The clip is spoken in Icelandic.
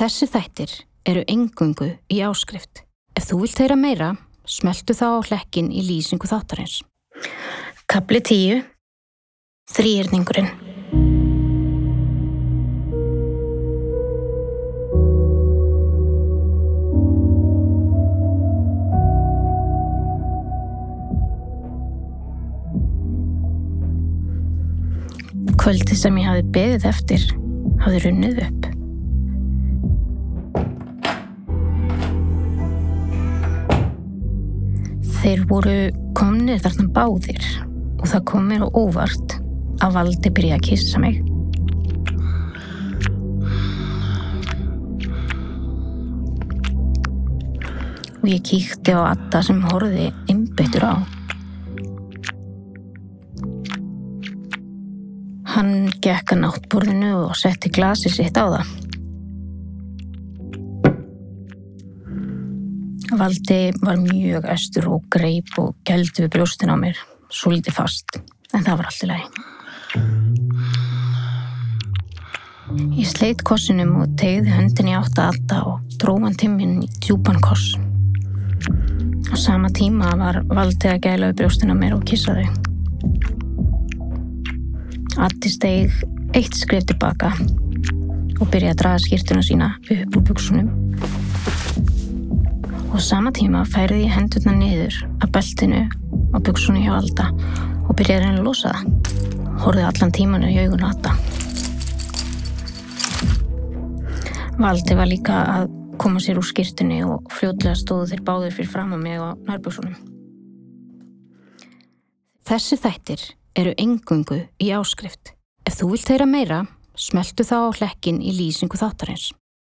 Þessi þættir eru engungu í áskrift. Ef þú vilt heyra meira, smeltu þá á hlekkin í lýsingu þáttarins. Kapli 10. Þrýrningurinn. Kvöldi sem ég hafi beðið eftir hafi runnið upp. Þeir voru komnir þarna báðir og það kom mér á óvart að valdi byrja að kissa mig. Og ég kíkti á Atta sem horfiði innbyttur á. Hann gekk að náttborðinu og setti glasi sitt á það. Valdi var mjög östur og greip og gældi við brjóstin á mér, svolítið fast, en það var allt í lagi. Ég sleitt kossinum og tegði höndin í átta atta og dróðan timminn í djúpan koss. Á sama tíma var Valdi að gæla við brjóstin á mér og kissa þau. Atti steig eitt skrif tilbaka og byrjaði að draga skýrtuna sína upp úr buksunum. Á sama tíma færði ég hendurna niður að beltinu á buksunni hjá Alda og byrjaði að reyna að losa það. Horfði allan tímanu í augun á Alda. Valdi var líka að koma sér úr skýrtunni og fljóðlega stóðu þeir báðir fyrir fram að mig á nærbuksunum. Þessi þættir eru engungu í áskrift. Ef þú vilt heyra meira, smeltu þá á hlekkin í lýsingu þáttarins.